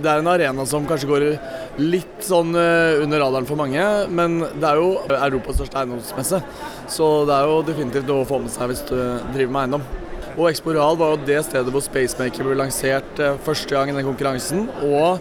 Det er en arena som kanskje går litt sånn eh, under radaren for mange, men det er jo Europas største eiendomsmesse. Så det er jo definitivt noe å få med seg hvis du driver med eiendom. Og Expo Real var jo det stedet hvor Spacemaker ble lansert eh, første gang i den konkurransen. Og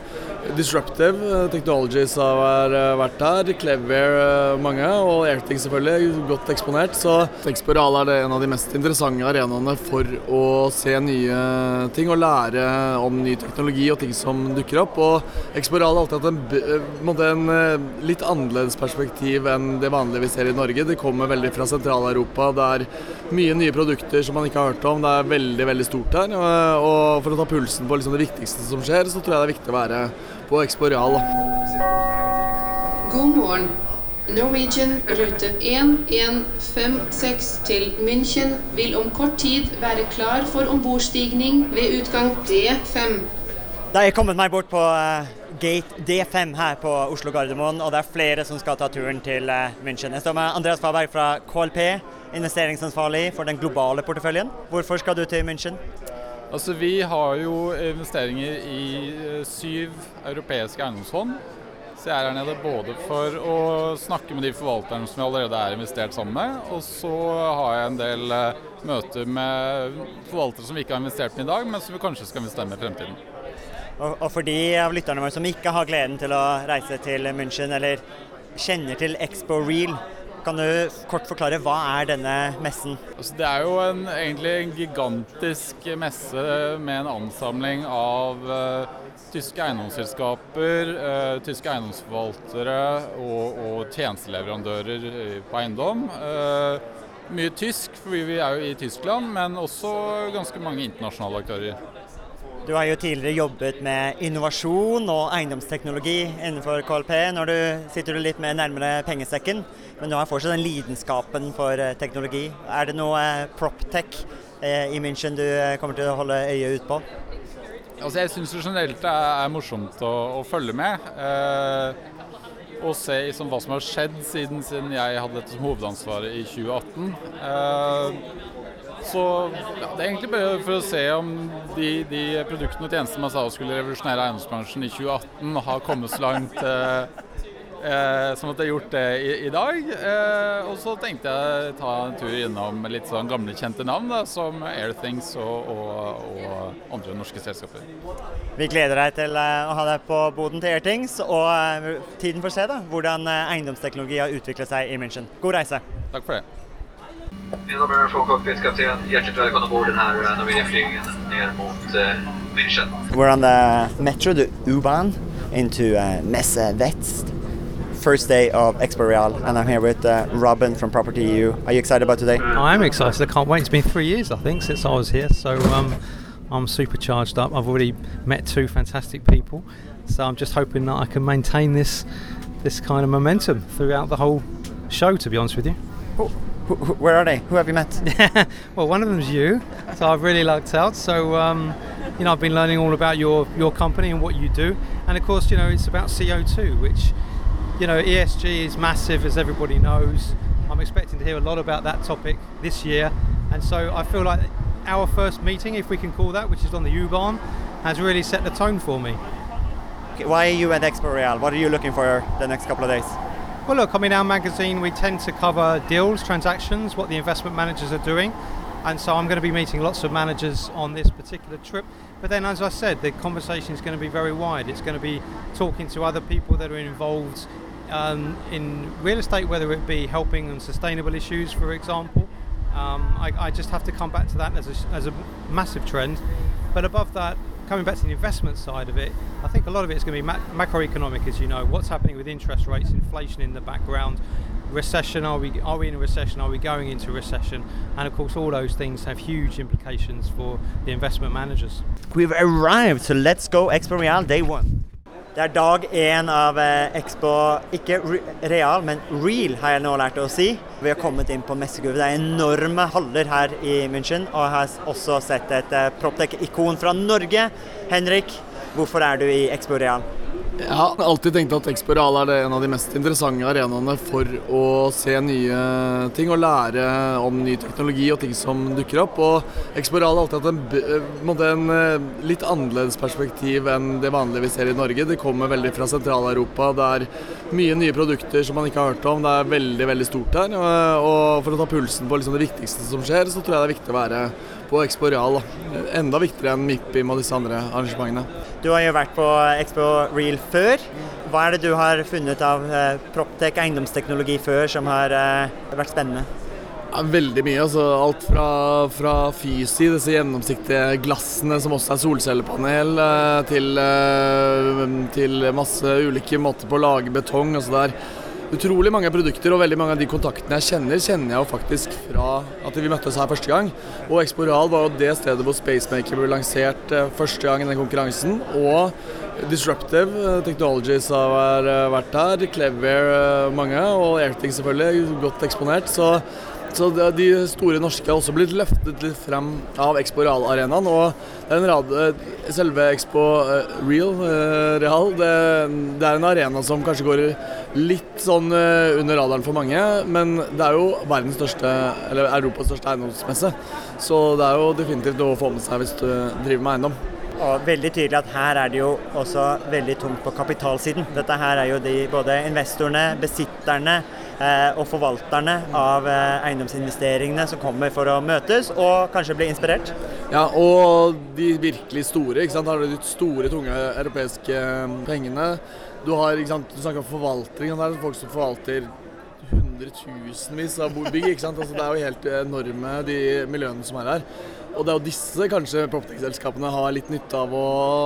Disruptive eh, Technologies har eh, vært her. Clever eh, mange, og Airthing selvfølgelig, godt eksponert. Så Expo er en av de mest interessante arenaene for å se nye ting og lære om ny teknologi og ting som dukker opp. Og Exporal har alltid hatt en, eh, en, eh, litt annerledes perspektiv enn det vanlige vi ser i Norge. Det kommer veldig fra Sentral-Europa. Det er mye nye produkter som man ikke har hørt om. Det er veldig veldig stort her. Og for å ta pulsen på liksom det viktigste som skjer, så tror jeg det er viktig å være på Exporeal. God morgen. Norwegian rute 1156 til München vil om kort tid være klar for ombordstigning ved utgang D5. Da har jeg kommet meg bort på eh, gate D5 her på Oslo Gardermoen, og det er flere som skal ta turen til eh, München. Jeg står med Andreas Faberg fra KLP, investeringsansvarlig for den globale porteføljen. Hvorfor skal du til München? Altså, vi har jo investeringer i eh, syv europeiske eiendomsfond. Så jeg er her nede både for å snakke med de forvalterne som vi allerede er investert sammen med, og så har jeg en del eh, møter med forvaltere som vi ikke har investert med i dag, men som vi kanskje skal investere med i fremtiden. Og, og for de av lytterne våre som ikke har gleden til å reise til München, eller kjenner til Expo Real, kan du kort forklare hva er denne messen? Altså, det er jo en, egentlig en gigantisk messe med en ansamling av uh, tyske eiendomsselskaper, uh, tyske eiendomsforvaltere og, og tjenesteleverandører på eiendom. Uh, mye tysk, fordi vi er jo i Tyskland, men også ganske mange internasjonale aktører. Du har jo tidligere jobbet med innovasjon og eiendomsteknologi innenfor KLP. Når du sitter du litt mer nærmere pengesekken, men du har fortsatt den lidenskapen for eh, teknologi. Er det noe eh, proptech eh, i München du kommer til å holde øyet ut på? Altså, jeg syns generelt det er morsomt å, å følge med. Eh, og se liksom, hva som har skjedd siden, siden jeg hadde dette som hovedansvaret i 2018. Eh, så ja, det er egentlig bare for å se om de, de produktene og tjenestene man sa skulle revolusjonere eiendomsbransjen i 2018, har kommet så langt eh, eh, som at det har gjort det i, i dag. Eh, og så tenkte jeg ta en tur innom litt sånn gamle, kjente navn, da, som Airthings og, og, og andre norske selskaper. Vi gleder deg til eh, å ha deg på boden til Airthings, og eh, tiden får se da, hvordan eh, eiendomsteknologi har utviklet seg i München. God reise! Takk for det. Mina damer från cockpitkapten, hjärtligt välkomna ombord den här eh, Norwegian-flygningen ner mot eh, München. We're on the metro, the U-Bahn, into uh, Messe West. First day of Expo Real, and I'm here with uh, Robin from Property EU. Are you excited about today? I am excited. I can't wait. It's been three years, I think, since I was here. So um, I'm super charged up. I've already met two fantastic people. So I'm just hoping that I can maintain this this kind of momentum throughout the whole show. To be honest with you. Who, who, who- where are they? Who have you met? well, one of them's you, so I've really lucked out. So, um, you know, I've been learning all about your your company and what you do, and of course, you know, it's about CO2, which, you know, ESG is massive, as everybody knows. I'm expecting to hear a lot about that topic this year, and so I feel like our first meeting, if we can call that, which is on the U-Bahn, has really set the tone for me. Okay, Why are you at Expo Real? What are you looking for the next couple of days? Well, look, I mean, our magazine, we tend to cover deals, transactions, what the investment managers are doing. And so I'm going to be meeting lots of managers on this particular trip. But then, as I said, the conversation is going to be very wide. It's going to be talking to other people that are involved um, in real estate, whether it be helping on sustainable issues, for example. Um, I, I just have to come back to that as a, as a massive trend. But above that, coming back to the investment side of it, I think a lot of it is going to be ma- macroeconomic, as you know. What's happening with interest rates, inflation in the background, recession? Are we are we in a recession? Are we going into recession? And of course, all those things have huge implications for the investment managers. We've arrived, so let's go Expo Real day one. Det er dag én av eh, Expo, ikke Real, men Real har jeg nå lært å si. Vi har kommet inn på messegulvet. Det er enorme haller her i München, og jeg har også sett et eh, Proptech-ikon fra Norge. Henrik, hvorfor er du i Expo Real? Jeg har alltid tenkt at Expo Real er en av de mest interessante arenaene for å se nye ting og lære om ny teknologi og ting som dukker opp. Og Expo Real har alltid hatt en, eh, en, eh, litt annerledes perspektiv enn det vanlige vi ser i Norge. Det kommer veldig fra Sentral-Europa. Det er mye nye produkter som man ikke har hørt om. Det er veldig veldig stort her. Og og for å ta pulsen på liksom det viktigste som skjer, så tror jeg det er viktig å være på Expo Real. Enda viktigere enn MIPIM og disse andre arrangementene. Du har jo vært på Expo Real før. Hva er det du har funnet av eh, Proptech eiendomsteknologi før som har eh, vært spennende? Ja, veldig mye. altså Alt fra, fra Fysi, disse gjennomsiktige glassene som også er solcellepanel, eh, til, eh, til masse ulike måter på å lage betong. altså Det er utrolig mange produkter, og veldig mange av de kontaktene jeg kjenner, kjenner jeg jo faktisk fra at vi møttes her første gang. Og Expo Real var jo det stedet hvor Spacemaker ble lansert eh, første gang i den konkurransen. Og Disruptive eh, Technologies har eh, vært her, Clever mange, og Airthing selvfølgelig, godt eksponert. så så de store norske har også blitt løftet litt frem av Expo Real-arenaen. Og er rad, eh, selve Expo eh, Real, eh, Real det, det er en arena som kanskje går litt sånn under radaren for mange. Men det er jo verdens største, eller Europas største eiendomsmesse. Så det er jo definitivt noe å få med seg hvis du driver med eiendom. Og veldig tydelig at her er det jo også veldig tungt på kapitalsiden. Dette her er jo de både investorene, besitterne og forvalterne av eh, eiendomsinvesteringene som kommer for å møtes og kanskje bli inspirert. Ja, og de virkelig store. ikke sant? Har du de store, tunge europeiske pengene. Du har, ikke sant, du snakker om forvaltning. Det er folk som forvalter hundretusenvis av bygg. ikke sant? Altså, det er jo helt enorme, de miljøene som er her. Og det er jo disse kanskje proptech-selskapene har litt nytte av å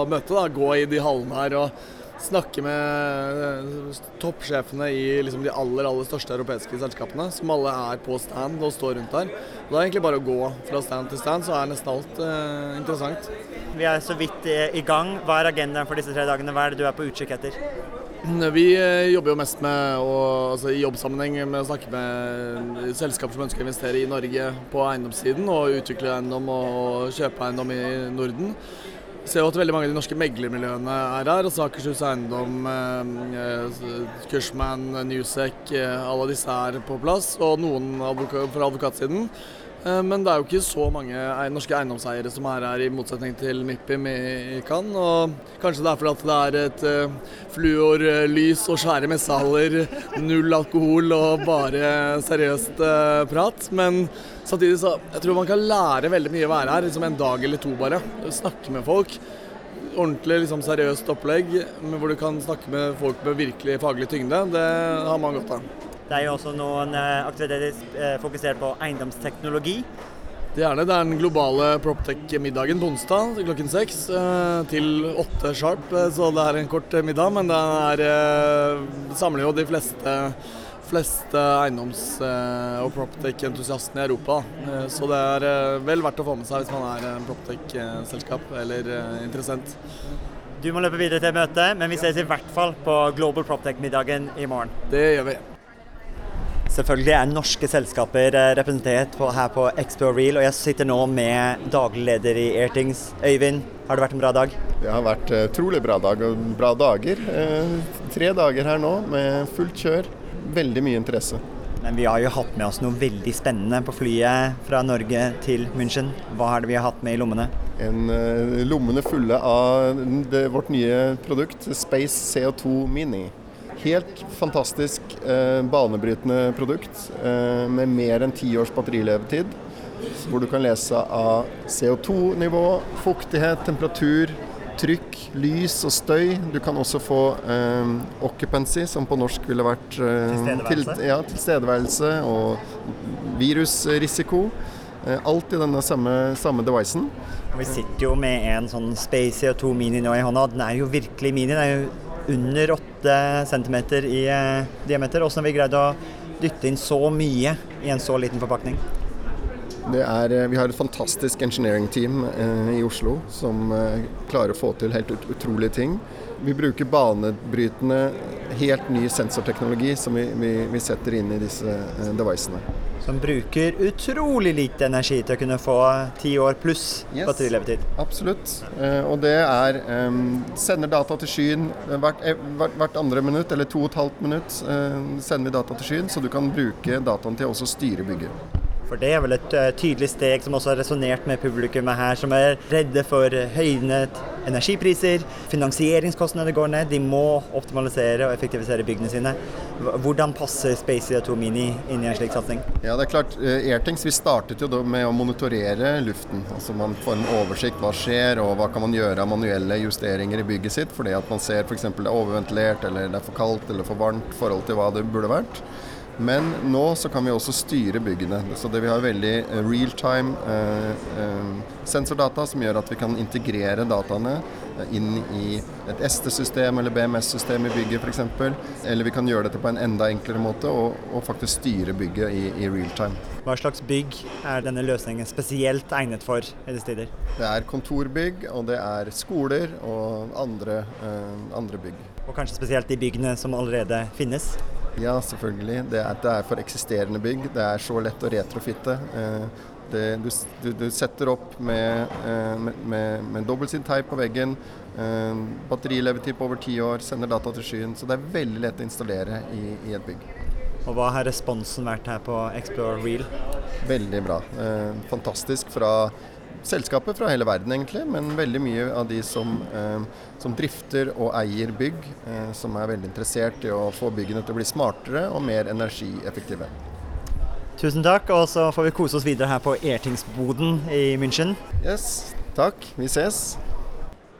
møte. da, Gå i de hallene her og snakke med eh, toppsjefene i liksom, de aller aller største europeiske selskapene, som alle er på stand og står rundt der. Og Det er egentlig bare å gå fra stand til stand, så er nesten alt eh, interessant. Vi er så vidt eh, i gang. Hva er agendaen for disse tre dagene? Hva er det du er på utkikk etter? Vi eh, jobber jo mest med å, altså i jobbsammenheng med å snakke med selskaper som ønsker å investere i Norge på eiendomssiden og utvikle eiendom og kjøpe eiendom i Norden. Ser jo at veldig mange av de norske meglermiljøene er her. altså Akershus Eiendom, eh, Cushman, Newsec, eh, alle disse er på plass. Og noen advoka fra advokatsiden. Eh, Men det er jo ikke så mange norske eiendomseiere som er her, i motsetning til Mippim i Cannes. Og kanskje det er fordi det er et eh, fluorlys og svære messehaller, null alkohol og bare seriøst eh, prat. Men samtidig så jeg tror man kan lære veldig mye å være her, liksom en dag eller to bare. Snakke med folk. Ordentlig liksom seriøst opplegg hvor du kan snakke med folk med virkelig faglig tyngde. Det har man godt av. Det er jo også noen eh, aktiviteter eh, fokusert på eiendomsteknologi. Det er det. Det er den globale Proptech-middagen på onsdag klokken seks eh, til åtte sharp. Så det er en kort middag, men det er, det samler jo de fleste, fleste eiendoms- og Proptech-entusiastene i Europa. Så det er vel verdt å få med seg hvis man er en Proptech-selskap eller interessent. Du må løpe videre til møtet, men vi ses i hvert fall på Global Proptech-middagen i morgen. Det gjør vi. Selvfølgelig er norske selskaper eh, representert på, her på Expo Real, og jeg sitter nå med daglig leder i Airtings, Øyvind, har det vært en bra dag? Det har vært eh, utrolig bra dag og bra dager. Eh, tre dager her nå med fullt kjør. Veldig mye interesse. Men vi har jo hatt med oss noe veldig spennende på flyet fra Norge til München. Hva er det vi har hatt med i lommene? En, lommene fulle av det, vårt nye produkt, Space CO2 Mini. Helt fantastisk eh, banebrytende produkt eh, med mer enn ti års batterilevetid. Hvor du kan lese av CO2-nivå, fuktighet, temperatur, trykk, lys og støy. Du kan også få eh, occupancy, som på norsk ville vært eh, Tilstedeværelse. ja, tilstedeværelse og virusrisiko. Eh, alt i denne samme, samme devicen. Vi sitter jo med en sånn Space CO2 Mini nå i hånda. Den er jo virkelig mini. Den er jo under 8 cm i eh, diameter. Hvordan har vi greid å dytte inn så mye i en så liten forpakning? Er, eh, vi har et fantastisk engineering team eh, i Oslo som klarer å få til helt ut, utrolige ting. Vi bruker banebrytende, helt ny sensorteknologi som vi, vi, vi setter inn i disse devicene. Som bruker utrolig lite energi til å kunne få ti år pluss Yes. batterilevetid. Absolutt. Eh, og det er eh, Sender data til skyen hvert, eh, hvert, hvert andre minutt, eller to og et halvt minutt. eh, sender vi data til skyen, så du kan bruke dataen til å også styre bygget. For det er vel et eh, tydelig steg som også har resonnert med publikummet her, som er redde for høyne energipriser, finansieringskostnader går ned, de må optimalisere og effektivisere byggene sine. Hvordan passer Space CO2 Mini inn i en slik satsing? Ja, det er klart. Airtings, vi startet jo med å monitorere luften. Altså Man får en oversikt hva skjer, og hva kan man gjøre av manuelle justeringer i bygget sitt. Fordi at man ser f.eks. det er overventilert, eller det er for kaldt eller for varmt i forhold til hva det burde vært. Men nå så kan vi også styre byggene. Så det vi har veldig eh, real-time eh, eh, sensordata som gjør at vi kan integrere dataene inn i et ST-system eller BMS-system i bygget f.eks. Eller vi kan gjøre dette på en enda enklere måte og, og faktisk styre bygget i, i real-time. Hva slags bygg er denne løsningen spesielt egnet for i disse tider? Det er kontorbygg, og det er skoler og andre, andre bygg. Og kanskje spesielt de byggene som allerede finnes? Ja, selvfølgelig. Det er, det er for eksisterende bygg. Det er så lett å retrofitte. Eh, det, du, du, du setter opp med, med, med, med, dobbeltsidd teip på veggen. Eh, batterilevetid på over ti år. Sender data til skyen. Så det er veldig lett å installere i, i et bygg. Og hva har responsen vært her på Explore Real? Veldig bra. Eh, fantastisk fra selskaper fra hele verden, egentlig. Men veldig mye av de som, eh, som drifter og eier bygg, eh, som er veldig interessert i å få byggene til å bli smartere og mer energieffektive. Tusen takk, og så får vi kose oss videre her på Ertingsboden i München. Yes, takk. Vi ses.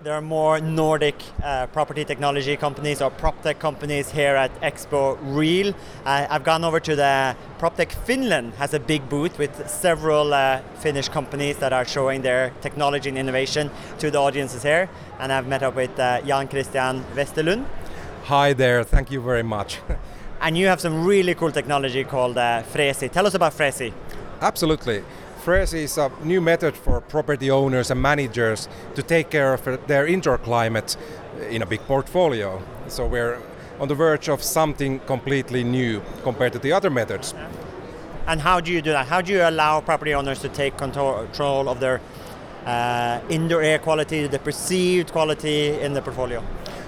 There are more Nordic uh, property technology companies or PropTech companies here at Expo Real. Uh, I've gone over to the PropTech Finland has a big booth with several uh, Finnish companies that are showing their technology and innovation to the audiences here. And I've met up with uh, Jan Christian Westerlund. Hi there, thank you very much. And you have some really cool technology called uh, Fresi. Tell us about Fresi. Absolutely. Fresi is a new method for property owners and managers to take care of their indoor climate in a big portfolio. So we're on the verge of something completely new compared to the other methods. And how do you do that? How do you allow property owners to take control control of their uh, indoor air quality, the perceived quality in the portfolio?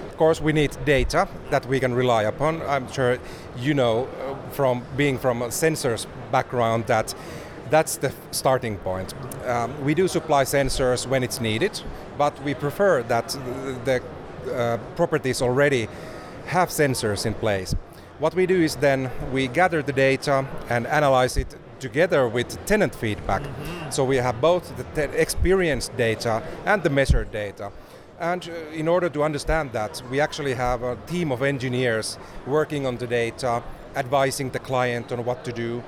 Of course, we need data that we can rely upon. I'm sure you know uh, from being from a sensors background that that's the starting point. Um, we do supply sensors when it's needed, but we prefer that the uh, properties already have sensors in place. What we do is then we gather the data and analyze it together with tenant feedback. So we have both the te- experienced data and the measured data. And uh, in order to understand that, we actually have a team of engineers working on the data, advising the client on what to do.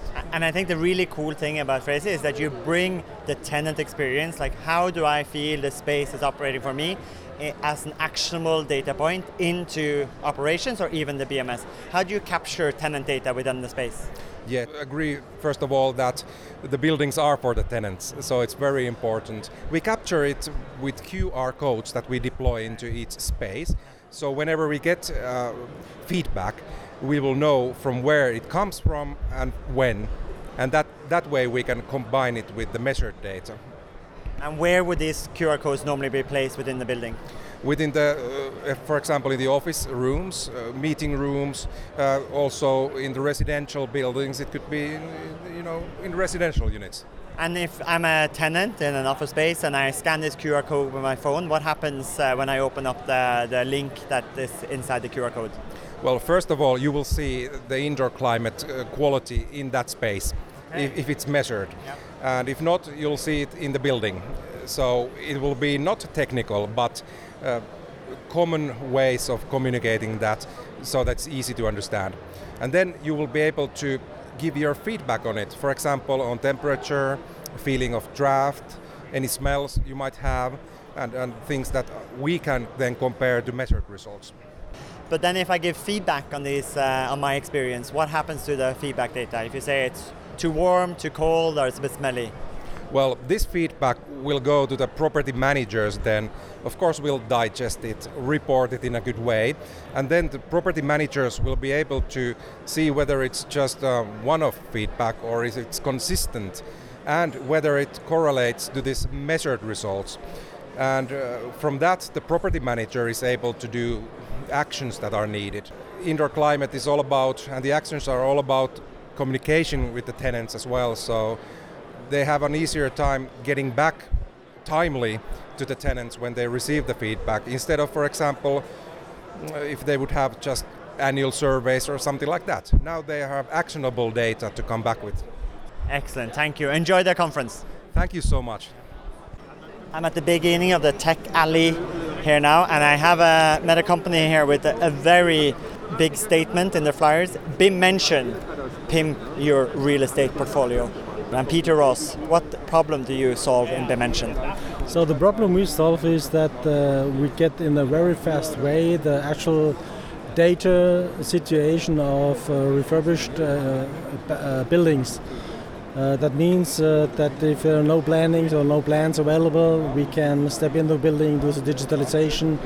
And I think the really cool thing about Fresi is that you bring the tenant experience, like how do I feel the space is operating for me, eh, as an actionable data point into operations or even the BMS. How do you capture tenant data within the space? Yeah, agree first of all that the buildings are for the tenants, so it's very important. We capture it with QR codes that we deploy into each space. So whenever we get uh, feedback, we will know from where it comes from and when, and that that way we can combine it with the measured data. And where would these QR codes normally be placed within the building? within the, uh, for example, in the office rooms, uh, meeting rooms, uh, also in the residential buildings. It could be, in, you know, in residential units. And if I'm a tenant in an office space and I scan this QR code with my phone, what happens uh, when I open up the, the link that is inside the QR code? Well, first of all, you will see the indoor climate uh, quality in that space if, if it's measured. And if not, you'll see it in the building. So it will be not technical, but uh, common ways of communicating that so that's easy to understand. And then you will be able to give your feedback on it. For example, on temperature, feeling of draft, any smells you might have, and, and things that we can then compare to measured results. But then if I give feedback on these, uh, on my experience, what happens to the feedback data? If you say it's too warm, too cold, or it's a bit smelly? Well, this feedback will go to the property managers then. Of course, we'll digest it, report it in a good way, and then the property managers will be able to see whether it's just uh, one-off feedback or is it's consistent, and whether it correlates to these measured results. And uh, from that, the property manager is able to do actions that are needed. Indoor climate is all about, and the actions are all about communication with the tenants as well. So they have an easier time getting back timely to the tenants when they receive the feedback instead of, for example, if they would have just annual surveys or something like that. Now they have actionable data to come back with. Excellent, thank you. Enjoy the conference. Thank you so much. I'm at the beginning of the tech alley here now, and I have a, met a company here with a, a very big statement in the flyers. BIM mention, pimp your real estate portfolio. And Peter Ross, what problem do you solve in Dimension? So the problem we solve is that uh, we get in a very fast way the actual data situation of uh, refurbished uh, uh buildings. Uh, that means uh, that if there are no plannings or no plans available, we can step into the building, do the digitalization,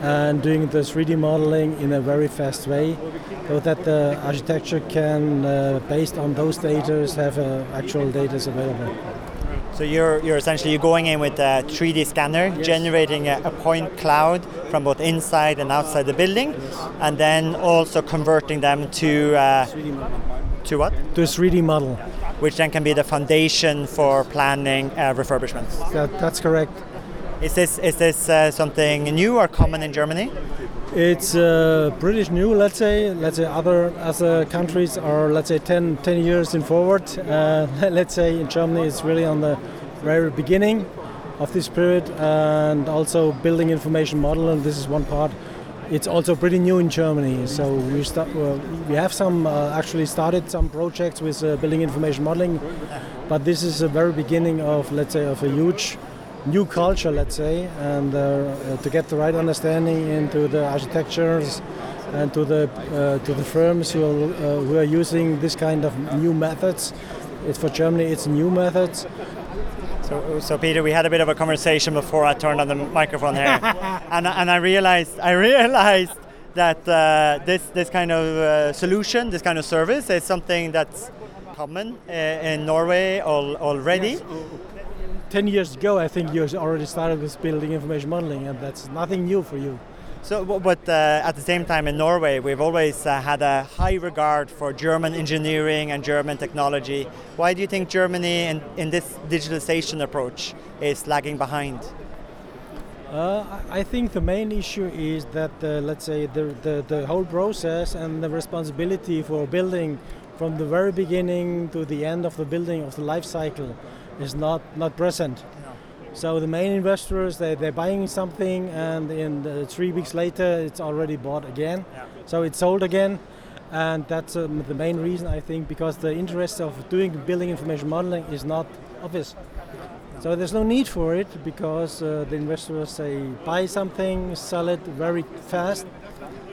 and doing the 3D modeling in a very fast way so that the architecture can, uh, based on those data, have uh, actual data available. So you're, you're essentially going in with a 3D scanner, yes. generating a, a, point cloud from both inside and outside the building, and then also converting them to uh, to what? To a 3D model, which then can be the foundation for planning uh, refurbishments. That, that's correct. Is this is this uh, something new or common in Germany? It's uh, British new, let's say. Let's say other other countries are, let's say, 10, 10 years in forward. Uh, let's say in Germany, it's really on the very beginning of this period, and also building information model, and this is one part. It's also pretty new in Germany, so we start. Uh, we have some uh, actually started some projects with uh, building information modeling, but this is the very beginning of, let's say, of a huge new culture, let's say, and uh, uh, to get the right understanding into the architectures and to the uh, to the firms who are, uh, who are using this kind of new methods. It's for Germany, it's new methods. So, so Peter, we had a bit of a conversation before I turned on the microphone here, and, and I realized I realized that uh, this this kind of uh, solution, this kind of service, is something that's common in Norway al already. Yes 10 years ago, I think you already started with building information modeling, and that's nothing new for you. So, but uh, at the same time in Norway, we've always uh, had a high regard for German engineering and German technology. Why do you think Germany, in, in this digitalization approach, is lagging behind? Uh, I think the main issue is that, uh, let's say, the, the, the whole process and the responsibility for building from the very beginning to the end of the building of the life cycle is not, not present. So the main investors they they're buying something and in three weeks later it's already bought again. Yeah. So it's sold again, and that's um, the main reason I think because the interest of doing building information modeling is not obvious. So there's no need for it because uh, the investors say buy something, sell it very fast,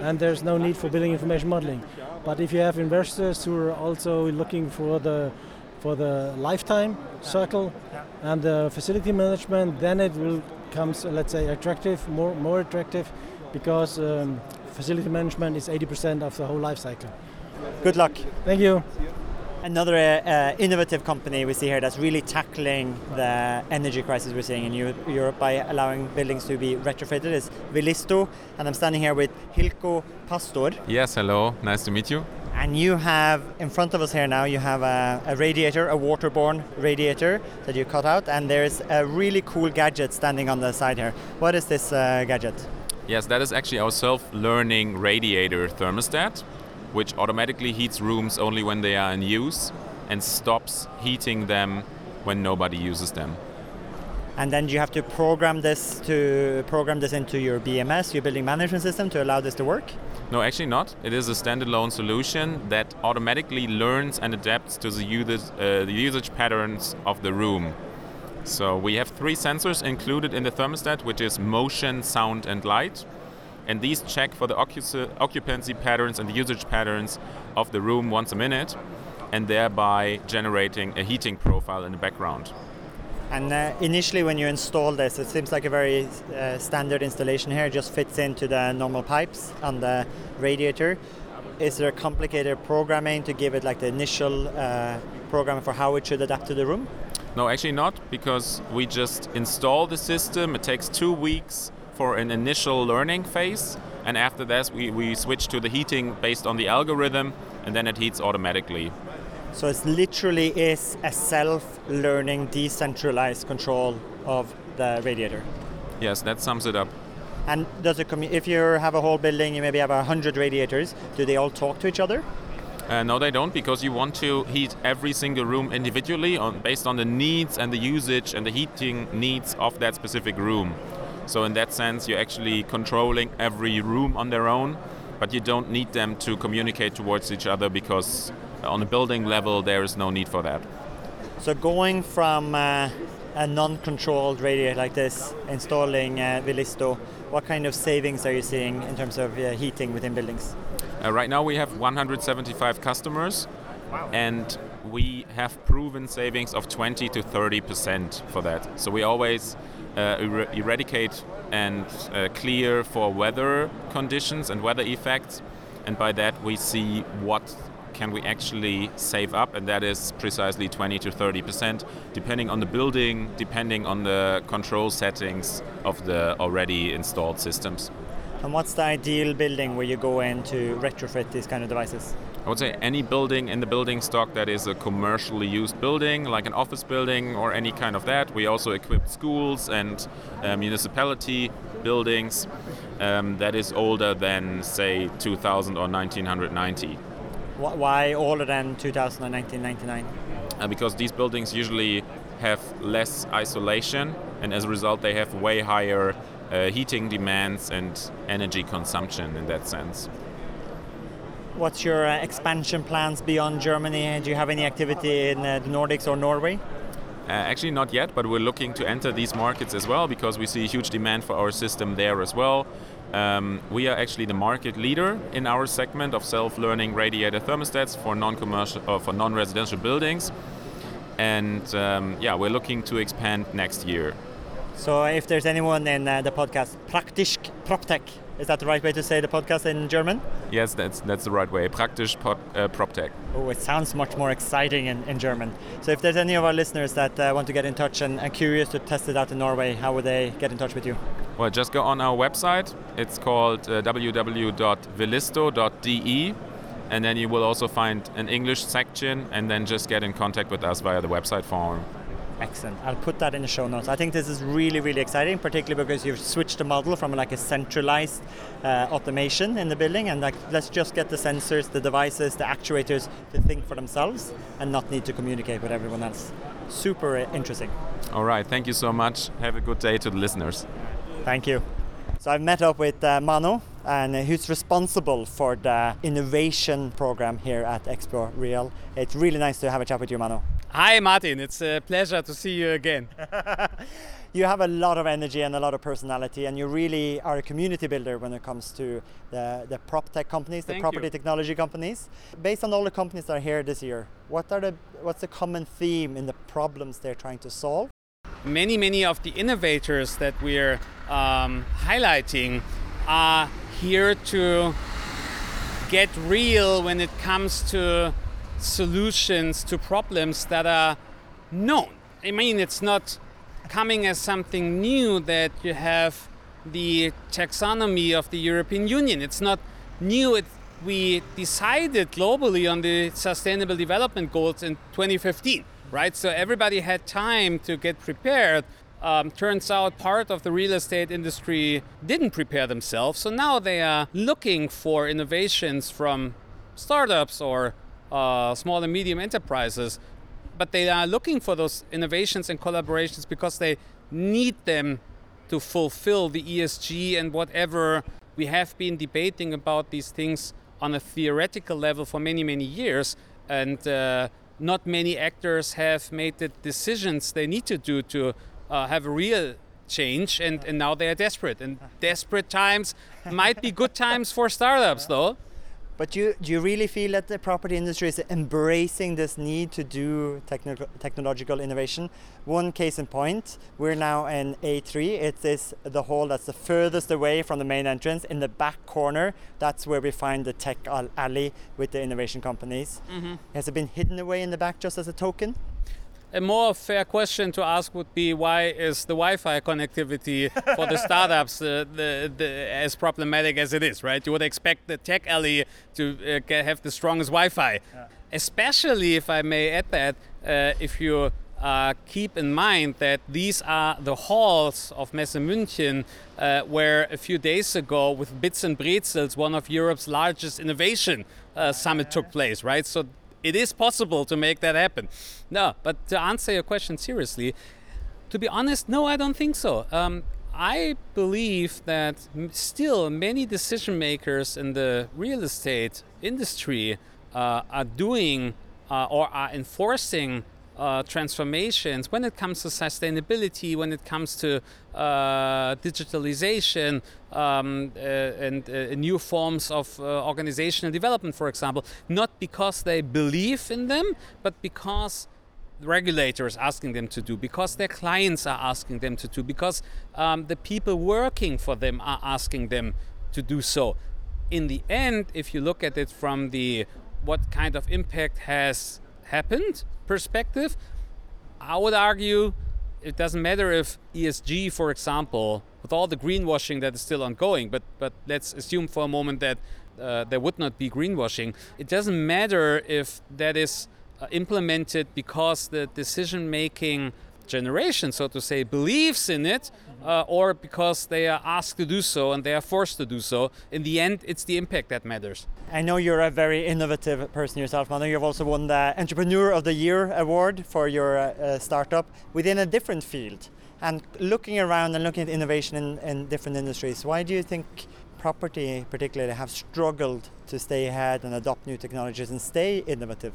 and there's no need for building information modeling. But if you have investors who are also looking for the for the lifetime circle and the facility management, then it will come, let's say, attractive, more more attractive, because um, facility management is 80% of the whole life cycle. Good luck. Thank you. Another uh, innovative company we see here that's really tackling the energy crisis we're seeing in Europe by allowing buildings to be retrofitted is Vilisto, and I'm standing here with Hilko Pastor. Yes, hello, nice to meet you. And you have in front of us here now, you have a, a, radiator, a waterborne radiator that you cut out, and there's a really cool gadget standing on the side here. What is this uh, gadget? Yes, that is actually our self learning radiator thermostat, which automatically heats rooms only when they are in use and stops heating them when nobody uses them and then you have to program this to program this into your BMS, your building management system, to allow this to work. No, actually not. It is a standalone solution that automatically learns and adapts to the usage, uh, the usage patterns of the room. So we have three sensors included in the thermostat, which is motion, sound, and light. And these check for the occupancy patterns and the usage patterns of the room once a minute, and thereby generating a heating profile in the background. And uh, initially, when you install this, it seems like a very uh, standard installation here. It just fits into the normal pipes on the radiator. Is there complicated programming to give it like the initial uh, programming for how it should adapt to the room? No, actually not, because we just install the system. It takes two weeks for an initial learning phase, and after that, we, we switch to the heating based on the algorithm, and then it heats automatically. So it literally is a self-learning, decentralized control of the radiator. Yes, that sums it up. And does it commu- if you have a whole building, you maybe have a hundred radiators. Do they all talk to each other? Uh, no, they don't, because you want to heat every single room individually on, based on the needs and the usage and the heating needs of that specific room. So in that sense, you're actually controlling every room on their own, but you don't need them to communicate towards each other because on a building level, there is no need for that. So going from uh, a non-controlled radiator like this, installing uh, Vilisto, what kind of savings are you seeing in terms of uh, heating within buildings? Uh, right now we have 175 customers, and we have proven savings of 20 to 30 percent for that. So we always uh, er- eradicate and uh, clear for weather conditions and weather effects, and by that we see what can we actually save up, and that is precisely 20 to 30 percent, depending on the building, depending on the control settings of the already installed systems. And what's the ideal building where you go in to retrofit these kind of devices? I would say any building in the building stock that is a commercially used building, like an office building or any kind of that. We also equip schools and uh, municipality buildings um, that is older than, say, 2000 or 1990. Wh- Why older than 2000 and 1999? Uh, because these buildings usually have less isolation, and as a result, they have way higher uh, heating demands and energy consumption in that sense. What's your uh, expansion plans beyond Germany? Do you have any activity in uh, the Nordics or Norway? Uh, actually, not yet, but we're looking to enter these markets as well because we see huge demand for our system there as well. Um, we are actually the market leader in our segment of self-learning radiator thermostats for non-commercial or for non-residential buildings, and um, yeah, we're looking to expand next year. So if there's anyone in uh, the podcast, Praktisch PropTech, is that the right way to say the podcast in German? Yes, that's that's the right way. Praktisch Pop, uh, PropTech. Oh, it sounds much more exciting in, in German. So if there's any of our listeners that uh, want to get in touch and are curious to test it out in Norway, how would they get in touch with you? Well, just go on our website. It's called uh, www.vilisto.de, and then you will also find an English section, and then just get in contact with us via the website form. Excellent. I'll put that in the show notes. I think this is really, really exciting, particularly because you've switched the model from like a centralized uh, automation in the building and like let's just get the sensors, the devices, the actuators to think for themselves and not need to communicate with everyone else. Super interesting. All right, thank you so much. Have a good day to the listeners. Thank you. So I've met up with uh, Mano, and who's responsible for the innovation program here at Expo Real. It's really nice to have a chat with you, Mano. Hi, Martin. It's a pleasure to see you again. You have a lot of energy and a lot of personality, and you really are a community builder when it comes to the, the prop tech companies, the Thank property you. technology companies. Based on all the companies that are here this year, what are the what's the common theme in the problems they're trying to solve? Many, many of the innovators that we're um, highlighting are here to get real when it comes to solutions to problems that are known. I mean, it's not coming as something new that you have the taxonomy of the European Union. It's not new. It, we decided globally on the Sustainable Development Goals in 2015, right? So everybody had time to get prepared. Um, turns out part of the real estate industry didn't prepare themselves. So now they are looking for innovations from startups or uh, small and medium enterprises but they are looking for those innovations and collaborations because they need them to fulfill the ESG and whatever we have been debating about these things on a theoretical level for many, many years. And uh, not many actors have made the decisions they need to do to uh, have a real change. And, and now they are desperate. And desperate times might be good times for startups, though. But you, do you really feel that the property industry is embracing this need to do technical, technological innovation? One case in point, we're now in A3. It is the hall that's the furthest away from the main entrance. In the back corner, that's where we find the tech alley with the innovation companies. Mhm. Has it been hidden away in the back just as a token? A more fair question to ask would be why is the Wi-Fi connectivity for the startups uh, the, the, as problematic as it is, right? You would expect the tech alley to uh, have the strongest Wi-Fi, especially if I may add that uh, if you uh, keep in mind that these are the halls of Messe München, uh, where a few days ago, with Bits and Pretzels, one of Europe's largest innovation uh, summit took place, right? So it is possible to make that happen. No, but to answer your question seriously, to be honest, no, I don't think so. Um, I believe that still many decision makers in the real estate industry uh, are doing uh, or are enforcing uh, transformations when it comes to sustainability, when it comes to uh, digitalization um, uh, and uh, new forms of uh, organizational development, for example, not because they believe in them, but because regulators regulator asking them to do, because their clients are asking them to do, because um, the people working for them are asking them to do so. In the end, if you look at it from the what kind of impact has happened perspective, I would argue it doesn't matter if ESG, for example, with all the greenwashing that is still ongoing, but but let's assume for a moment that uh, there would not be greenwashing. It doesn't matter if that is uh, implemented because the decision-making generation, so to say, believes in it, uh, or because they are asked to do so and they are forced to do so. In the end, it's the impact that matters. I know you're a very innovative person yourself, Manu. You've also won the Entrepreneur of the Year award for your uh, uh, startup within a different field. And looking around and looking at innovation in, in different industries, why do you think property, particularly, have struggled to stay ahead and adopt new technologies and stay innovative?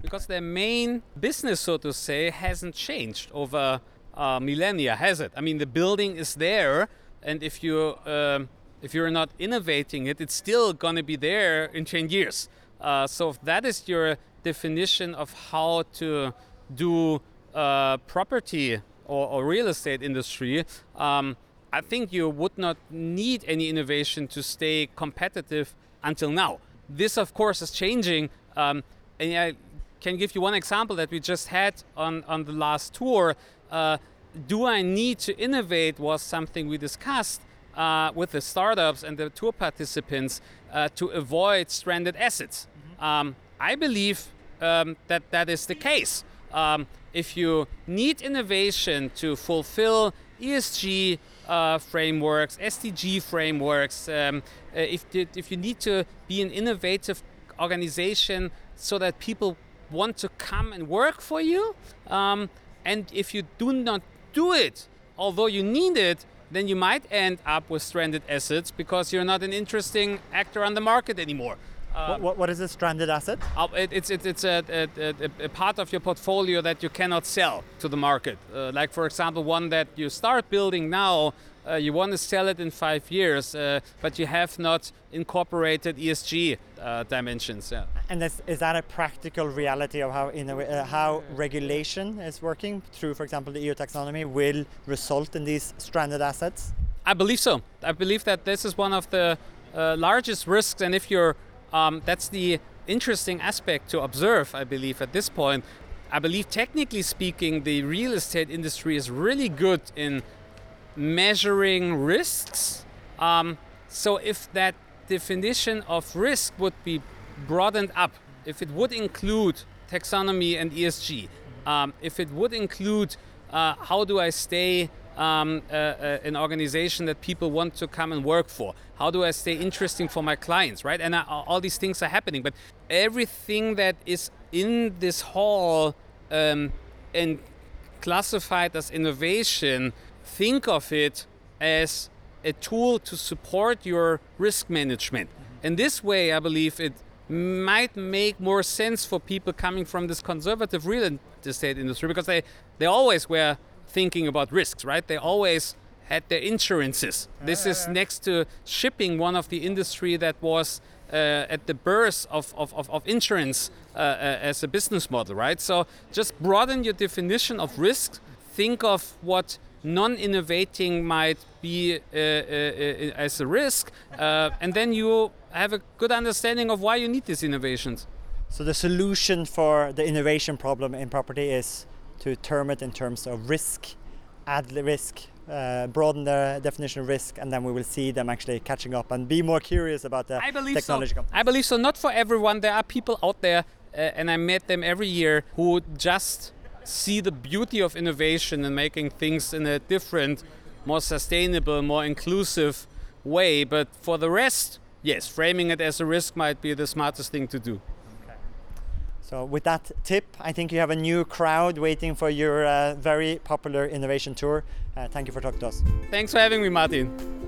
because their main business, so to say, hasn't changed over uh, millennia, has it? I mean, the building is there, and if you um, if you're not innovating it, it's still gonna be there in 10 years. Uh, so if that is your definition of how to do uh, property or, or real estate industry. Um, I think you would not need any innovation to stay competitive until now. This, of course, is changing. Um, and I can give you one example that we just had on, on the last tour. Uh, do I need to innovate was something we discussed uh, with the startups and the tour participants uh, to avoid stranded assets. Um, I believe um, that that is the case. Um, if you need innovation to fulfill ESG uh, frameworks, SDG frameworks, um, uh, if, if you need to be an innovative organization so that people want to come and work for you, um, and if you do not do it, although you need it, then you might end up with stranded assets because you're not an interesting actor on the market anymore. what, what, what is a stranded asset? Uh, it, it's it, it's a, a, a, a part of your portfolio that you cannot sell to the market. Uh, like for example, one that you start building now, uh, you want to sell it in five years, uh, but you have not incorporated ESG uh, dimensions. Yeah. And is, is that a practical reality of how inno- uh, how regulation is working through, for example, the EU taxonomy will result in these stranded assets? I believe so. I believe that this is one of the uh, largest risks, and if you're, um, that's the interesting aspect to observe. I believe at this point, I believe technically speaking, the real estate industry is really good in measuring risks. Um, so if that definition of risk would be broadened up, if it would include taxonomy and ESG, um, if it would include uh, how do I stay um, uh, uh, an organization that people want to come and work for? How do I stay interesting for my clients, right? And uh, all these things are happening, but everything that is in this hall um, and classified as innovation, think of it as a tool to support your risk management. In this way, I believe it might make more sense for people coming from this conservative real estate industry because they, they always were thinking about risks, right? They always had their insurances. This is next to shipping one of the industry that was uh, at the birth of, of, of, of insurance uh, uh, as a business model, right? So just broaden your definition of risk. Think of what non-innovating might be uh, uh, uh, as a risk, uh, and then you have a good understanding of why you need these innovations. So the solution for the innovation problem in property is to term it in terms of risk, add the risk, uh, broaden the definition of risk, and then we will see them actually catching up and be more curious about the I believe technology. so. I believe so. Not for everyone. There are people out there, uh, and I met them every year, who just see the beauty of innovation and making things in a different, more sustainable, more inclusive way. But for the rest, yes, framing it as a risk might be the smartest thing to do. So with that tip, I think you have a new crowd waiting for your uh, very popular innovation tour. Uh, thank you for talking to us. Thanks for having me, Martin.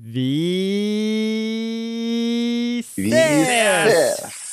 Vi Vi ses!